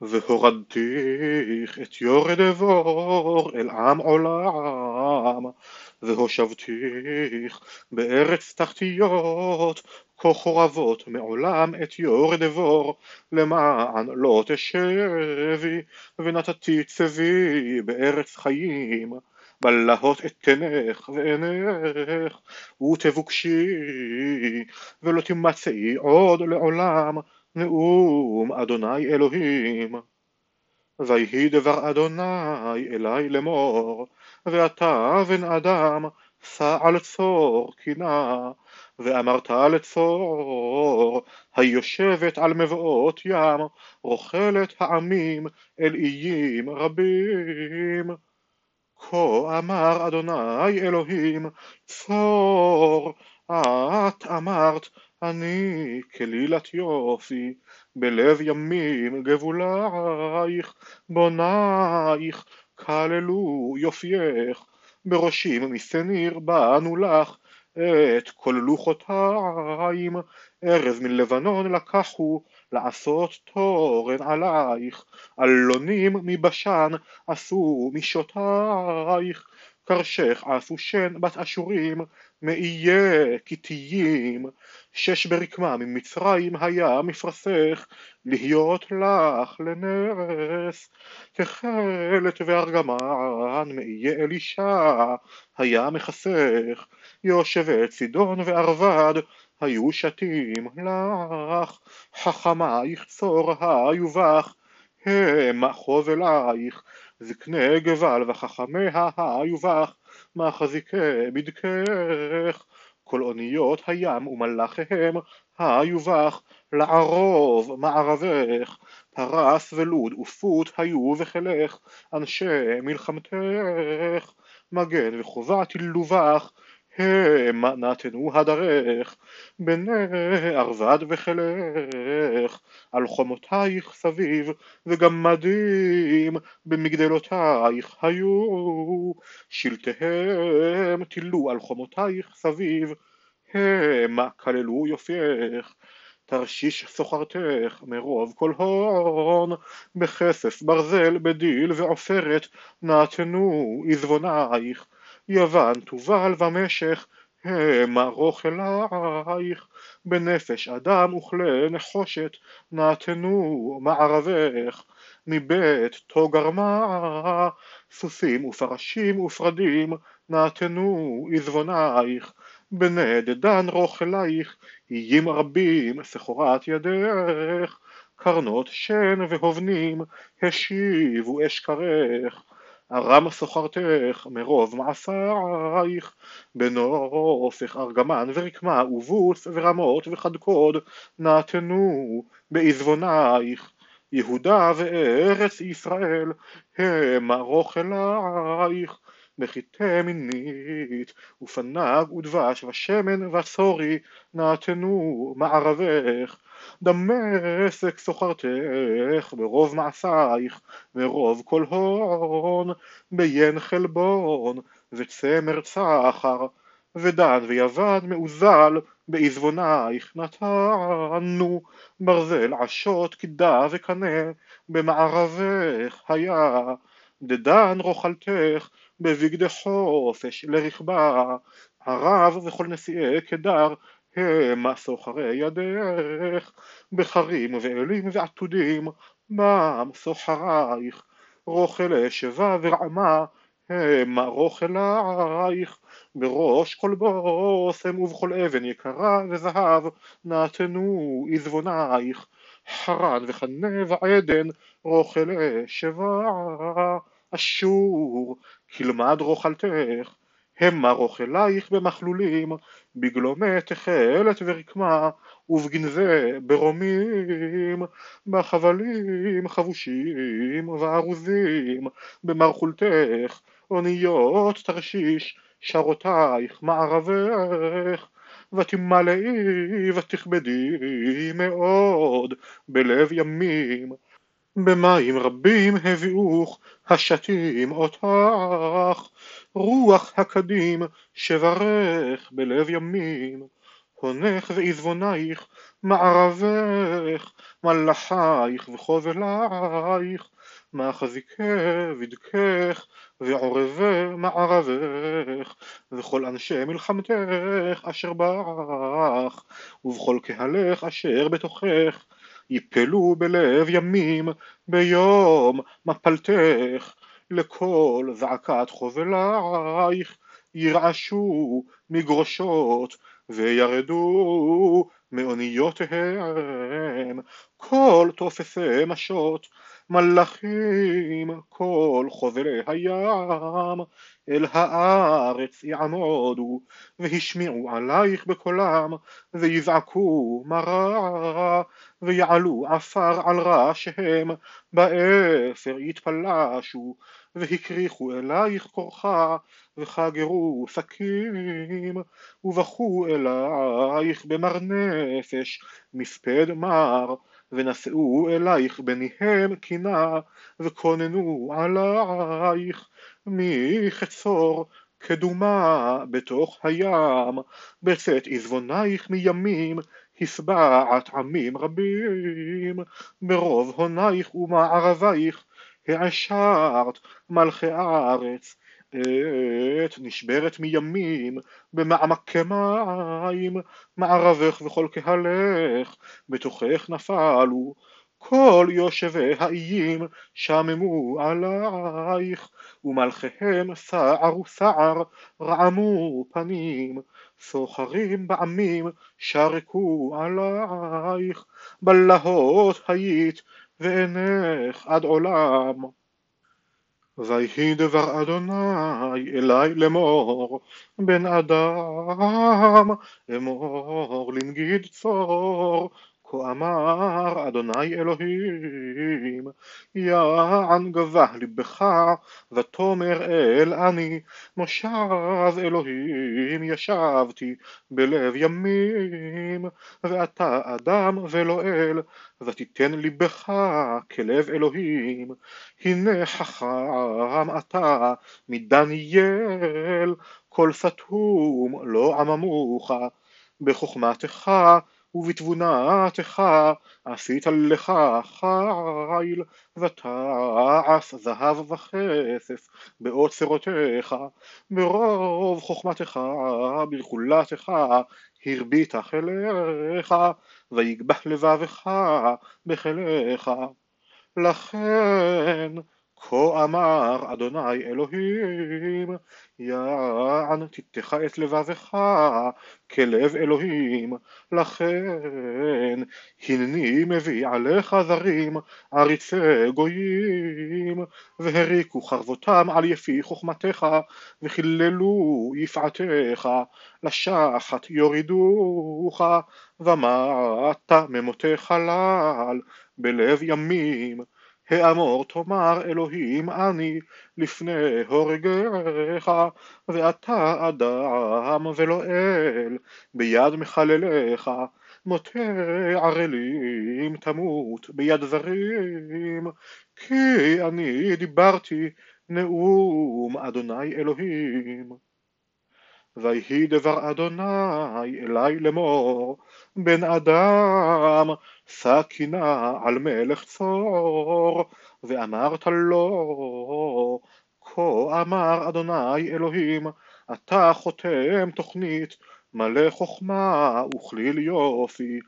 והורדתיך את יורד אבור אל עם עולם והושבתיך בארץ תחתיות כה חורבות מעולם את יורד אבור למען לא תשבי ונתתי צבי בארץ חיים בלהות אתנך ועינך ותבוקשי ולא תמצאי עוד לעולם נאום אדוני אלוהים. ויהי דבר אדוני אלי לאמור ואתה בן אדם שא על צור קינה ואמרת לצור היושבת על מבואות ים רוכלת העמים אל איים רבים. כה אמר אדוני אלוהים צור את אמרת אני כלילת יופי בלב ימים גבולייך בונייך כללו יופייך. בראשים משניר באנו לך את כל לוחותיים. ארז מלבנון לקחו לעשות תורן עלייך. אלונים מבשן עשו משותייך קרשך עשו שן בת אשורים מאיי כתיים שש ברקמה ממצרים היה מפרסך להיות לך לנרס. תכלת וארגמן מאיי אלישע היה מכסך יושבת צידון וערבד היו שתים לך. חכמייך צור היו בך המה חובלייך זקני גבל וחכמיה היו בך מחזיקי בדקך כל אוניות הים ומלאכיהם היו בך לערוב מערבך. פרס ולוד ופות היו וחילך אנשי מלחמתך. מגן וחובה תילו בך המה נתנו הדרך בני ערבד וחילך על חומותייך סביב וגמדים במגדלותייך היו. שלטיהם תילו על חומותייך סביב המה כללו יופייך. תרשיש סוחרתך מרוב כל הון בכסף ברזל בדיל ועופרת נתנו עזבונייך יוון תובל ומשך המה רוכלייך בנפש אדם וכלי נחושת נתנו מערבך מבית תוגרמה סוסים ופרשים ופרדים נתנו עזבונייך בני דדן רוכלייך איים רבים סחורת ידך קרנות שן והובנים השיבו אשכרך ארם סוחרתך מרוב מעשייך בנופך ארגמן ורקמה ובוס ורמות וחדקוד נתנו בעזבונייך. יהודה וארץ ישראל המה רוכלייך בחיטי מינית ופנג ודבש ושמן וסורי נתנו מערבך דמשק סוחרתך ברוב מעשייך מרוב כל הון ביין חלבון וצמר צחר ודן ויוון מאוזל בעזבונייך נתנו ברזל עשות קידה וקנה במערבך היה דדן רוכלתך בבגדי חופש לרכבה הרב וכל נשיאי קדר המה סוחרי ידך בחרים ואלים ועתודים. בם סוחרייך רוכל שבה ורעמה המה רוכלייך בראש כל בושם ובכל אבן יקרה וזהב נתנו עזבונייך. חרן וחנה ועדן רוכל שבה אשור. כלמד רוכלתך המה רוכלייך במכלולים בגלומי תכלת ורקמה ובגנבי ברומים בחבלים חבושים וארוזים במרכולתך אוניות תרשיש שרותייך מערבך ותמלאי ותכבדי מאוד בלב ימים במים רבים הביאוך השתים אותך. רוח הקדים שברך בלב ימים. הונך ועזבונייך מערבך, מלאכייך וחובלייך, מחזיקי בדקך, ועורבי מערבך, וכל אנשי מלחמתך אשר בך, ובכל קהלך אשר בתוכך, יפלו בלב ימים ביום מפלתך, לקול זעקת חובלייך, ירעשו מגרושות וירדו מאוניותיהם כל תופסי משות מלאכים כל חובלי הים אל הארץ יעמודו והשמיעו עלייך בקולם ויזעקו מרה ויעלו עפר על ראשיהם באפר יתפלשו והקריחו אלייך קורחה וחגרו שקים ובכו אלייך במר נפש מספד מר ונשאו אלייך בניהם קינה וקוננו עלייך מי כצור כדומה בתוך הים. בצאת עזבונייך מימים השבעת עמים רבים ברוב הונייך ומערבייך העשרת מלכי הארץ עת נשברת מימים במעמקי מים מערבך וכל קהלך בתוכך נפלו כל יושבי האיים שממו עלייך ומלכיהם סערו סער רעמו פנים סוחרים בעמים שרקו עלייך בלהות היית ואינך עד עולם. ויהי דבר אדוני אלי לאמור בן אדם אמור לנגיד צור כה אמר אדוני אלוהים יען גבה לבך ותאמר אל אני מושב אלוהים ישבתי בלב ימים ואתה אדם ולא אל ותיתן לבך כלב אלוהים. הנה חכם אתה מדניאל כל סתום לא עממוך. בחוכמתך ובתבונתך עשית לך חיל ותעש זהב וכסף באוצרותיך ברוב חוכמתך ברכולתך הרבית חיליך ויגבח לבבך בחיליך לכן כה אמר אדוני אלוהים יען תיתך את לבבך כלב אלוהים. לכן הנני מביא עליך זרים עריצי גויים. והריקו חרבותם על יפי חוכמתך וחיללו יפעתך. לשחת יורידוך ומעת ממותי חלל בלב ימים האמור תאמר אלוהים אני לפני הורגך ואתה אדם ולא אל ביד מחלליך מותי ערלים תמות ביד זרים כי אני דיברתי נאום אדוני אלוהים ויהי דבר אדוני אלי לאמור בן אדם שא קינה על מלך צור. ואמרת לו כה אמר אדוני אלוהים אתה חותם תוכנית מלא חוכמה וכליל יופי